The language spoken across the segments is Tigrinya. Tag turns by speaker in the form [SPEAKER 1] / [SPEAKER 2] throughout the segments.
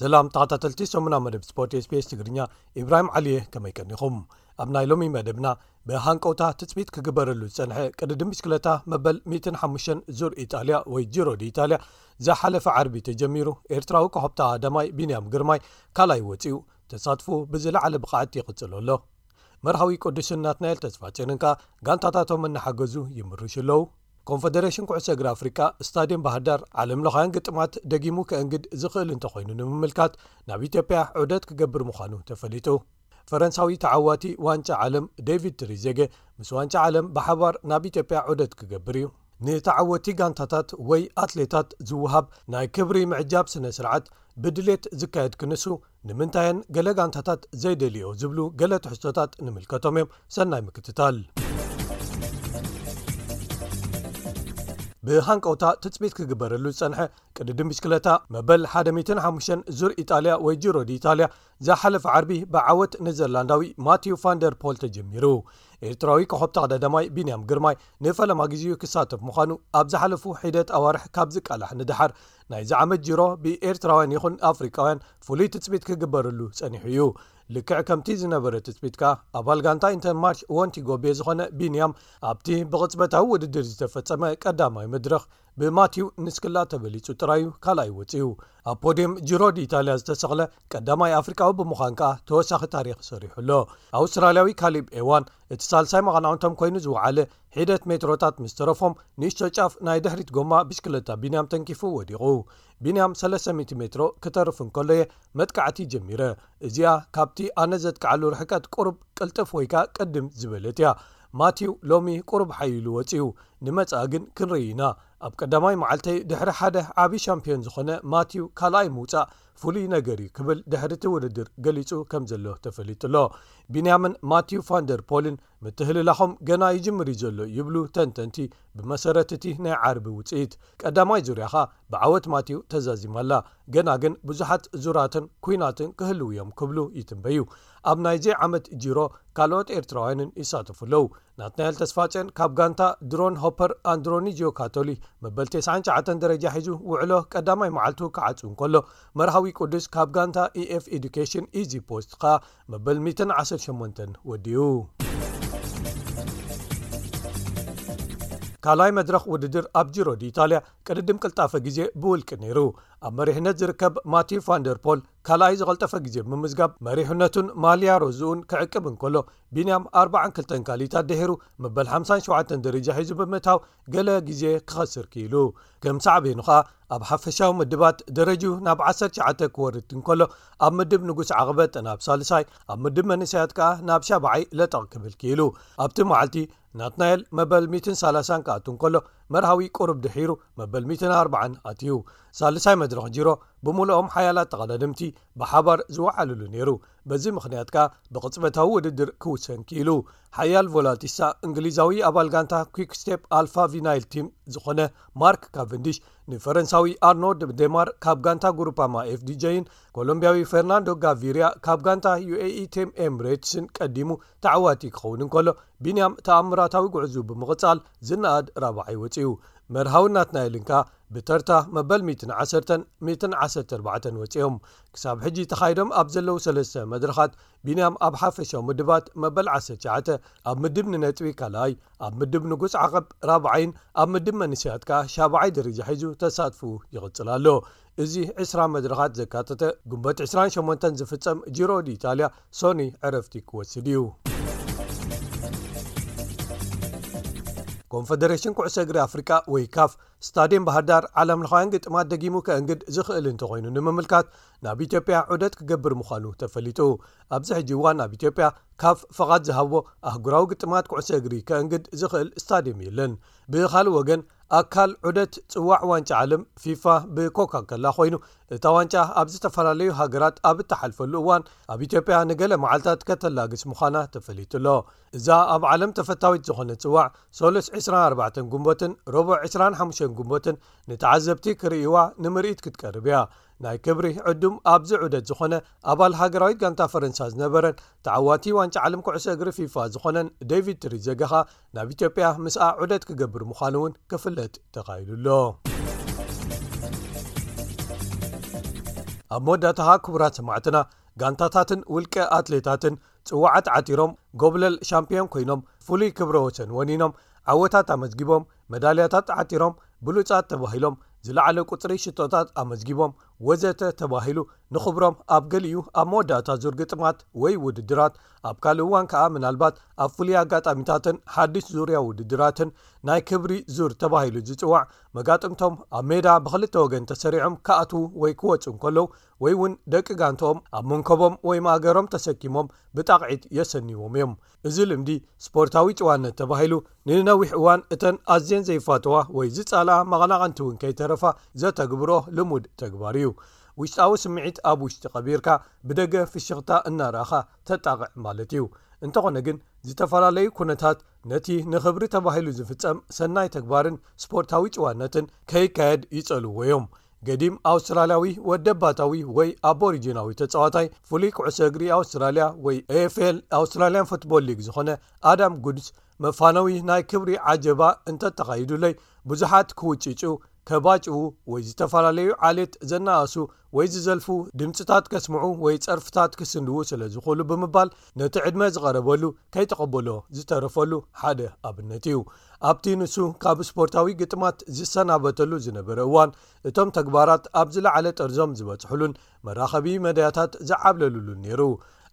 [SPEAKER 1] ሰላም ተኸታተልቲ ሰሙና መደብ ስፖርት ስቤስ ትግርኛ ኢብራሂም ዓሊየ ከመይ ቀኒኹም ኣብ ናይ ሎሚ መደብና ብሃንቀውታ ትፅቢት ክግበረሉ ዝፀንሐ ቅድድም ብሽክለታ መበል 105 ዙር ኢጣልያ ወይ ጅሮ ዲኢጣልያ ዝሓለፈ ዓርቢ ተጀሚሩ ኤርትራዊ ኮሖብታ ኣዳማይ ቢንያም ግርማይ ካልኣይ ወፂኡ ተሳትፉ ብዝለዓለ ብቕዓት ይቕፅሎ ኣሎ መርሃዊ ቅዱስን ናትናኤል ተስፋጼንን ከኣ ጋንታታቶም እናሓገዙ ይምርሹ ኣለዉ ኮንፈደሬሽን ኩዕሶ እግሪ ኣፍሪቃ ስታድየም ባህርዳር ዓለምለኻውያን ግጥማት ደጊሙ ከእንግድ ዝኽእል እንተኾይኑ ንምምልካት ናብ ኢትዮጵያ ዑደት ክገብር ምዃኑ ተፈሊጡ ፈረንሳዊ ተዓዋቲ ዋንጫ ዓለም ደቪድ ትሪዜገ ምስ ዋንጫ ዓለም ብሓባር ናብ ኢትዮጵያ ዑደት ክገብር እዩ። ንተዓወቲ ጋንታታት ወይ ኣትሌታት ዝወሃብ ናይ ክብሪ ምዕጃብ ስነ ስርዓት ብድሌት ዝካየድ ክንሱ ንምንታየን ገለ ጋንታታት ዘይደልይኦ ዝብሉ ገለ ትሕዝቶታት ንምልከቶም እዮም ሰናይ ምክትታል። ብሃንቀውታ ትፅቢት ክግበረሉ ዝፀንሐ ቅድድም ብሽክለታ መበል ሓደ5 ዙር ኢጣልያ ወይ ጅሮዲ ኢጣልያ ዝሓለፈ ዓርቢ ብዓወት ኔዘርላንዳዊ ማቲው ፋን ደር ፖል ተጀሚሩ ኤርትራዊ ኮኾብ ተቐዳዳማይ ቢንያም ግርማይ ንፈለማ ግዜኡ ክሳተፍ ምዃኑ ኣብ ዝሓለፉ ሒደት ኣዋርሕ ካብ ዝቃላሕ ንደሓር ናይዚ ዓመት ጅሮ ብኤርትራውያን ይኹን ኣፍሪቃውያን ፍሉይ ትጽቢት ክግበርሉ ጸኒሑ እዩ ልክዕ ከምቲ ዝነበረ ትጽቢት ከኣ ኣባል ጋንታ ኢንተርማርሽ ወንቲጎቤ ዝኾነ ቢንያም ኣብቲ ብቕጽበታዊ ውድድር ዝተፈጸመ ቀዳማይ መድረኽ ብማቲው ንስክላ ተበሊጹ ጥራዩ ካልኣይ ወጺኡ። ኣብ ፖድየም ጂሮ ዲኢታልያ ዝተሰቕለ ቀዳማይ ኣፍሪቃዊ ብምዃን ከኣ ተወሳኺ ታሪኽ ሰሪሑ ኣሎ። ኣውስትራልያዊ ካሊብ ኤዋን እቲ ሳልሳይ መቐናቕንቶም ኰይኑ ዝወዓለ ሒደት ሜትሮታት ምስ ተረፎም ንእሽቶ ጫፍ ናይ ድሕሪት ጎማ ብሽክለታ ቢንያም ተንኪፉ ወዲቑ። ቢንያም ሰለስተ ሚእቲ ሜትሮ ክተርፍ እንከሎ'የ መጥቃዕቲ ጀሚረ። እዚኣ ካብቲ ኣነ ዘጥቅዓሉ ርሕቀት ቁሩብ ቅልጥፍ ወይ ከኣ ቅድም ዝበለት'ያ። ማቲው ሎሚ ቁሩብ ሓይሉ ወጺኡ ንመጻኢ ግን ክንርኢ ኢና። ኣብ ቀዳማይ መዓልተይ ድሕሪ ሓደ ዓቢ ሻምፕዮን ዝኾነ ማቲው ካልኣይ ምውጻእ ፍሉይ ነገር'ዩ ክብል ድሕሪ'ቲ ውድድር ገሊጹ ከምዘሎ ተፈሊጡ'ሎ። ቢንያምን ማቲው ፋን ደር ፖልን ምትህልላኾም ገና ይጅምር'ዩ ዘሎ ይብሉ ተንተንቲ ብመሰረት'ቲ ናይ ዓርቢ ውጽኢት። ቀዳማይ ዙርያ ከኣ ብዓወት ማቲው ተዛዚማ'ላ። ገና ግን ብዙሓት ዙራትን ኲናትን ክህልዉ'ዮም ክብሉ ይትንበዩ። ኣብ ናይዚ ዓመት ጂሮ ካልኦት ኤርትራውያንን ይሳተፉ ኣለው። ናትናኤል ተስፋጼን ካብ ጋንታ ድሮን ሆፐር ኣንድሮኒጂዮ ካቶሊ መበል ተስዓን ትሽዓተን ደረጃ ሒዙ ውዕሎ ቀዳማይ መዓልቱ ክዓጹ እንከሎ መርሃዊ ቅዱስ ካብ ጋንታ ኢኤፍ ኤዱኬሽን ኢዚ ፖስት ከኣ መበል ሚትን ዓሰርተ ሸሞንተን ወዲኡ። ካልኣይ መድረኽ ውድድር ኣብ ጅሮዲ ኢታልያ ቅድድም ቅልጣፈ ግዜ ብውልቂ ነይሩ ኣብ መሪሕነት ዝርከብ ማቲው ፋንደርፖል ካልኣይ ዝቐልጠፈ ግዜ ብምምዝጋብ መሪሕነቱን ማልያ ሮዝኡን ክዕቅብ እንከሎ፣ ቢንያም ኣርባዓን ክልተን ካልኢታት ድሒሩ መበል ሓምሳን ሸውዓተን ደረጃ ሒዙ ብምእታው ገለ ግዜ ክኸስር ክኢሉ። ከም ሳዕቤኑ ከኣ ኣብ ሓፈሻዊ ምድባት ደረጅኡ ናብ ዓሰርተ ትሽዓተ ክወርድ እንከሎ፣ ኣብ ምድብ ንጉስ ዓቕበት ናብ ሳልሳይ ኣብ ምድብ መንእሰያት ከኣ ናብ ሻብዓይ ለጠቕ ክብል ክኢሉ። ኣብቲ መዓልቲ ናትናኤል መበል ሚትን ሳላሳን ክኣቱ እንከሎ መርሃዊ ቁሩብ ድሒሩ መበል ሚትን ኣርባዓን ኣትዩ ሳልሳይ መድረኽ ጅሮ ብምሉኦም ሓያላት ተቐዳድምቲ ብሓባር ዝወዓልሉ ነይሩ በዚ ምኽንያት ከኣ ብቕጽበታዊ ውድድር ክውሰን ክኢሉ ሓያል ቮላቲሳ እንግሊዛዊ ኣባል ጋንታ ኩክ ስቴፕ ኣልፋ ቪናይል ቲም ዝኾነ ማርክ ካቨንዲሽ ንፈረንሳዊ ኣርኖርድ ዴማር ካብ ጋንታ ጉሩፓማ ኤፍዲጀይን ኮሎምብያዊ ፈርናንዶ ጋቪርያ ካብ ጋንታ ዩae ቴም ኤምሬትስን ቀዲሙ ተዓዋቲ ክኸውን እንከሎ ቢንያም ተኣምራታዊ ጉዕዙ ብምቕጻል ዝነኣድ ራብዓይ ወጺኡ መርሃውን ናትናኤልን ከኣ ብተርታ መበል 1ዓሰን 1ዓሰርተ4ባዕተን ወጺኦም ክሳብ ሕጂ ተኻይዶም ኣብ ዘለዉ ሰለስተ መድረኻት ቢንያም ኣብ ሓፈሻዊ ምድባት መበል 1ሸ ኣብ ምድብ ንነጥቢ ካልኣይ ኣብ ምድብ ንጉስ ዓቐብ ራብዓይን ኣብ ምድብ መንስያት ከኣ ሻብዓይ ደረጃ ሒዙ ተሳትፉ ይቕጽል ኣሎ እዚ ዕስራ መድረኻት ዘካተተ ግንቦት ዕስራን ሸሞንተን ዝፍጸም ጂሮ ዲኢታልያ ሶኒ ዕረፍቲ ክወስድ እዩ። ኮንፈደሬሽን ኩዕሶ እግሪ ኣፍሪቃ ወይ ካፍ ስታድየም ባህርዳር ዓለም ለኻውያን ግጥማት ደጊሙ ከእንግድ ዝኽእል እንተኾይኑ ንምምልካት ናብ ኢትዮጵያ ዑደት ክገብር ምዃኑ ተፈሊጡ ኣብዚ ሕጂ እዋን ኣብ ኢትዮጵያ ካፍ ፈቓድ ዝሃቦ ኣህጉራዊ ግጥማት ኩዕሶ እግሪ ከእንግድ ዝኽእል ስታድየም የለን ብኻልእ ወገን ኣካል ዑደት ፅዋዕ ዋንጫ ዓለም ፊፋ ብኮካከላ ኮይኑ እታ ዋንጫ ኣብ ዝተፈላለዩ ሃገራት ኣብ እትሓልፈሉ እዋን ኣብ ኢትዮጵያ ንገለ መዓልታት ከተላግስ ምዃና ተፈሊጡሎ እዛ ኣብ ዓለም ተፈታዊት ዝኾነ ፅዋዕ ሰሉስ 24 ጉንቦትን ረቡዕ 25 ጉንቦትን ንተዓዘብቲ ክርእይዋ ንምርኢት ክትቀርብ እያ ናይ ክብሪ ዕዱም ኣብዚ ዑደት ዝኾነ ኣባል ሃገራዊት ጋንታ ፈረንሳ ዝነበረን ተዓዋቲ ዋንጫ ዓለም ኩዕሶ እግሪ ፊፋ ዝኾነን ደቪድ ትሪዘገኻ ናብ ኢትዮጵያ ምስኣ ዑደት ክገብር ምዃኑ እውን ክፍለጥ ተኻኢሉ ኣሎ ኣብ መወዳእታኻ ክቡራት ሰማዕትና ጋንታታትን ውልቀ ኣትሌታትን ፅዋዓት ዓቲሮም ጎብለል ሻምፒዮን ኮይኖም ፍሉይ ክብረ ወሰን ወኒኖም ዓወታት ኣመዝጊቦም መዳልያታት ዓቲሮም ብሉፃት ተባሂሎም ዝለዓለ ቁፅሪ ሽቶታት ኣመዝጊቦም ወዘተ ተባሂሉ ንኽብሮም ኣብ ገሊኡ ኣብ መወዳእታ ዙር ግጥማት ወይ ውድድራት ኣብ ካልእ እዋን ከኣ ምናልባት ኣብ ፍሉይ ኣጋጣሚታትን ሓድሽ ዙርያ ውድድራትን ናይ ክብሪ ዙር ተባሂሉ ዝጽዋዕ መጋጥምቶም ኣብ ሜዳ ብክልተ ወገን ተሰሪዖም ክኣትዉ ወይ ክወጹ እንከለዉ ወይ እውን ደቂ ጋንትኦም ኣብ መንከቦም ወይ ማእገሮም ተሰኪሞም ብጣቕዒት የሰንይዎም እዮም እዚ ልምዲ ስፖርታዊ ጭዋነት ተባሂሉ ንነዊሕ እዋን እተን ኣዝየን ዘይፋተዋ ወይ ዝጻልኣ መቐናቕንቲ እውን ከይተረፋ ዘተግብሮ ልሙድ ተግባር እዩ። ውሽጣዊ ስምዒት ኣብ ውሽጢ ቀቢርካ ብደገ ፍሽኽታ እናርኣኻ ተጣቕዕ ማለት እዩ። እንተኾነ ግን ዝተፈላለዩ ኩነታት ነቲ ንኽብሪ ተባሂሉ ዝፍጸም ሰናይ ተግባርን ስፖርታዊ ጭዋነትን ከይካየድ ይጸልውዎ እዮም። ገዲም ኣውስትራልያዊ ወደባታዊ ወይ ኣቦሪጂናዊ ተጻዋታይ ፍሉይ ኩዕሶ እግሪ ኣውስትራልያ ወይ ኤፍኤል ኣውስትራልያን ፉትቦል ሊግ ዝኾነ ኣዳም ጉድስ መፋነዊ ናይ ክብሪ ዓጀባ እንተተኻይዱለይ ብዙሓት ክውጭጩ ከባጭዉ ወይ ዝተፈላለዩ ዓሌት ዘናኣሱ ወይ ዝዘልፉ ድምፅታት ከስምዑ ወይ ፀርፍታት ክስንድዉ ስለዝኽእሉ ብምባል ነቲ ዕድመ ዝቐረበሉ ከይተቐበሎ ዝተረፈሉ ሓደ ኣብነት እዩ። ኣብቲ ንሱ ካብ ስፖርታዊ ግጥማት ዝሰናበተሉ ዝነበረ እዋን፣ እቶም ተግባራት ኣብ ዝለዓለ ጥርዞም ዝበጽሕሉን መራኸቢ መዳያታት ዝዓብለልሉን ነይሩ።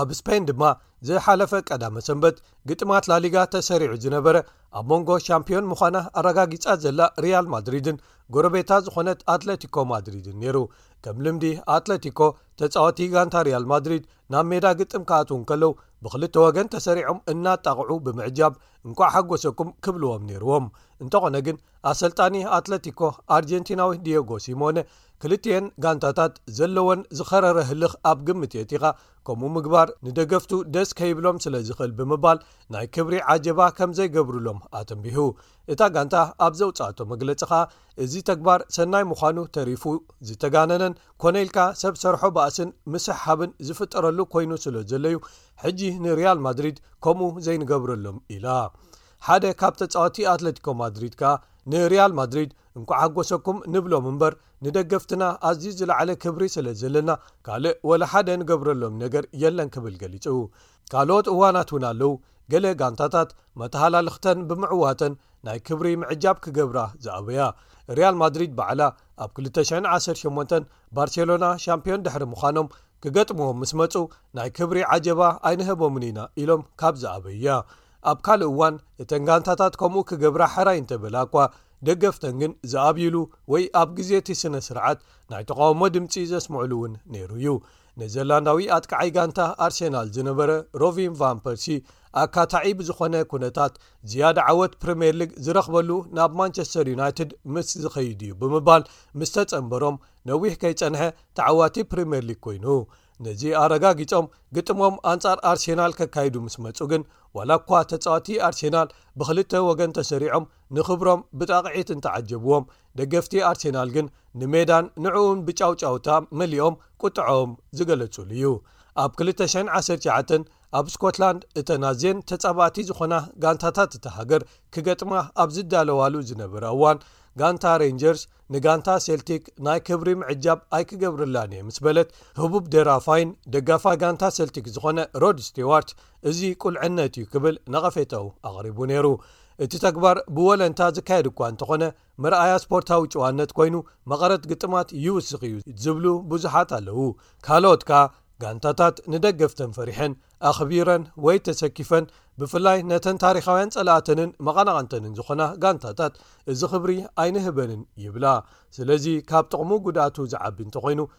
[SPEAKER 1] ኣብ ስፐይን ድማ ዝሓለፈ ቀዳመ ሰንበት ግጥማት ላሊጋ ተሰሪዑ ዝነበረ ኣብ መንጎ ሻምፕዮን ምዃና ኣረጋጊጻ ዘላ ሪያል ማድሪድን ጎረቤታ ዝኾነት ኣትለቲኮ ማድሪድን ነይሩ። ከም ልምዲ ኣትለቲኮ ተጻወቲ ጋንታ ሪያል ማድሪድ ናብ ሜዳ ግጥም ክኣትዉ እንከለዉ ብኽልተ ወገን ተሰሪዖም እናጣቕዑ ብምዕጃብ እንቋዕ ሓጎሰኩም ክብልዎም ነይርዎም። እንተኾነ ግን ኣሰልጣኒ ኣትለቲኮ ኣርጀንቲናዊ ዲየጎ ሲሞነ ክልቲኤን ጋንታታት ዘለወን ዝኸረረ ህልኽ ኣብ ግምት የእቲኻ ከምኡ ምግባር ንደገፍቱ ደስ ከይብሎም ስለ ዝኽእል ብምባል ናይ ክብሪ ዓጀባ ከም ዘይገብሩሎም ኣተንቢሁ። እታ ጋንታ ኣብ ዘውጽኣቶ መግለጺ ከኣ እዚ ተግባር ሰናይ ምዃኑ ተሪፉ ዝተጋነነን ኮነ ኢልካ ሰብ ሰርሖ ባእስን ምስሕሓብን ዝፍጠረሉ ኮይኑ ስለ ዘሎ'ዩ ሕጂ ንሪያል ማድሪድ ከምኡ ዘይንገብረሎም ኢላ። ሓደ ካብ ተጻወቲ ኣትለቲኮ ማድሪድ ከኣ ንሪያል ማድሪድ እንቋዕ ሓጎሰኩም ንብሎም እምበር ንደገፍትና ኣዝዩ ዝለዓለ ክብሪ ስለ ዘለና ካልእ ወላ ሓደ ንገብረሎም ነገር የለን ክብል ገሊጹ። ካልኦት እዋናት እውን ኣለዉ፣ ገለ ጋንታታት መተሃላልኽተን ብምዕዋተን ናይ ክብሪ ምዕጃብ ክገብራ ዝኣበያ። ሪያል ማድሪድ ባዕላ ኣብ ክልተ ሽሕን ዓሰርተ ሸሞንተን ባርሴሎና ሻምፕዮን ድሕሪ ምዃኖም ክገጥምዎም ምስ መጹ ናይ ክብሪ ዓጀባ ኣይንሀቦምን ኢና ኢሎም ካብ ዝኣበዩ'ያ። ኣብ ካልእ እዋን እተን ጋንታታት ከምኡ ክገብራ ሕራይ እንተበላ'ኳ ደገፍተን ግን ዝኣብዩሉ ወይ ኣብ ግዜ እቲ ስነ-ስርዓት ናይ ተቓውሞ ድምጺ ዘስምዑሉ እውን ነይሩ'ዩ። ኔዘርላንዳዊ ኣጥቃዓይ ጋንታ ኣርሴናል ዝነበረ ሮቪን ቫን ፐርሲ ኣካታዒ ብዝኾነ ኩነታት ዝያዳ ዓወት ፕሪምየር ሊግ ዝረኽበሉ ናብ ማንቸስተር ዩናይትድ ምስ ዝኸይድ እዩ ብምባል ምስ ተጸንበሮም ነዊሕ ከይጸንሐ ተዓዋቲ ፕሪምየር ሊግ ኮይኑ ነዚ ኣረጋጊጾም ግጥሞም ኣንጻር ኣርሴናል ከካይዱ ምስ መጹ ግን ዋላ እኳ ተጻዋቲ ኣርሴናል ብክልተ ወገን ተሰሪዖም ንክብሮም ብጣቕዒት እንተዓጀብዎም ደገፍቲ ኣርሴናል ግን ንሜዳን ንዕኡን ብጫውጫውታ መሊኦም ቁጥዐኦም ዝገለጹሉ እዩ። ኣብ ክልተ ሽሕን ዓሰርተ ትሽዓተን ኣብ ስኮትላንድ እተን ኣዝየን ተጻባእቲ ዝኾና ጋንታታት እታ ሃገር ክገጥማ ኣብ ዝዳለዋሉ ዝነበረ እዋን ጋንታ ሬንጀርስ ንጋንታ ሴልቲክ ናይ ክብሪ ምዕጃብ ኣይክገብረላን እየ ምስ በለት ህቡብ ደራፋይን ደጋፋይ ጋንታ ሴልቲክ ዝኾነ ሮድ ስቴዋርት እዚ ቁልዕነት እዩ ክብል ነቐፌታኡ ኣቕሪቡ ነይሩ። እቲ ተግባር ብወለንታ ዝካየድ እኳ እንተኾነ መርኣያ ስፖርታዊ ጭዋነት ኮይኑ መቐረት ግጥማት ይውስኽ እዩ ዝብሉ ብዙሓት ኣለዉ። ካልኦት ከኣ ጋንታታት ንደገፍተን ፈሪሐን፣ ኣኽቢረን ወይ ተሰኪፈን ብፍላይ ነተን ታሪኻውያን ጸላእተንን መቐናቕንተንን ዝኾና ጋንታታት እዚ ክብሪ ኣይንህበንን ይብላ። ስለዚ ካብ ጥቕሙ ጉድኣቱ ዝዓቢ
[SPEAKER 2] እንተኾይኑ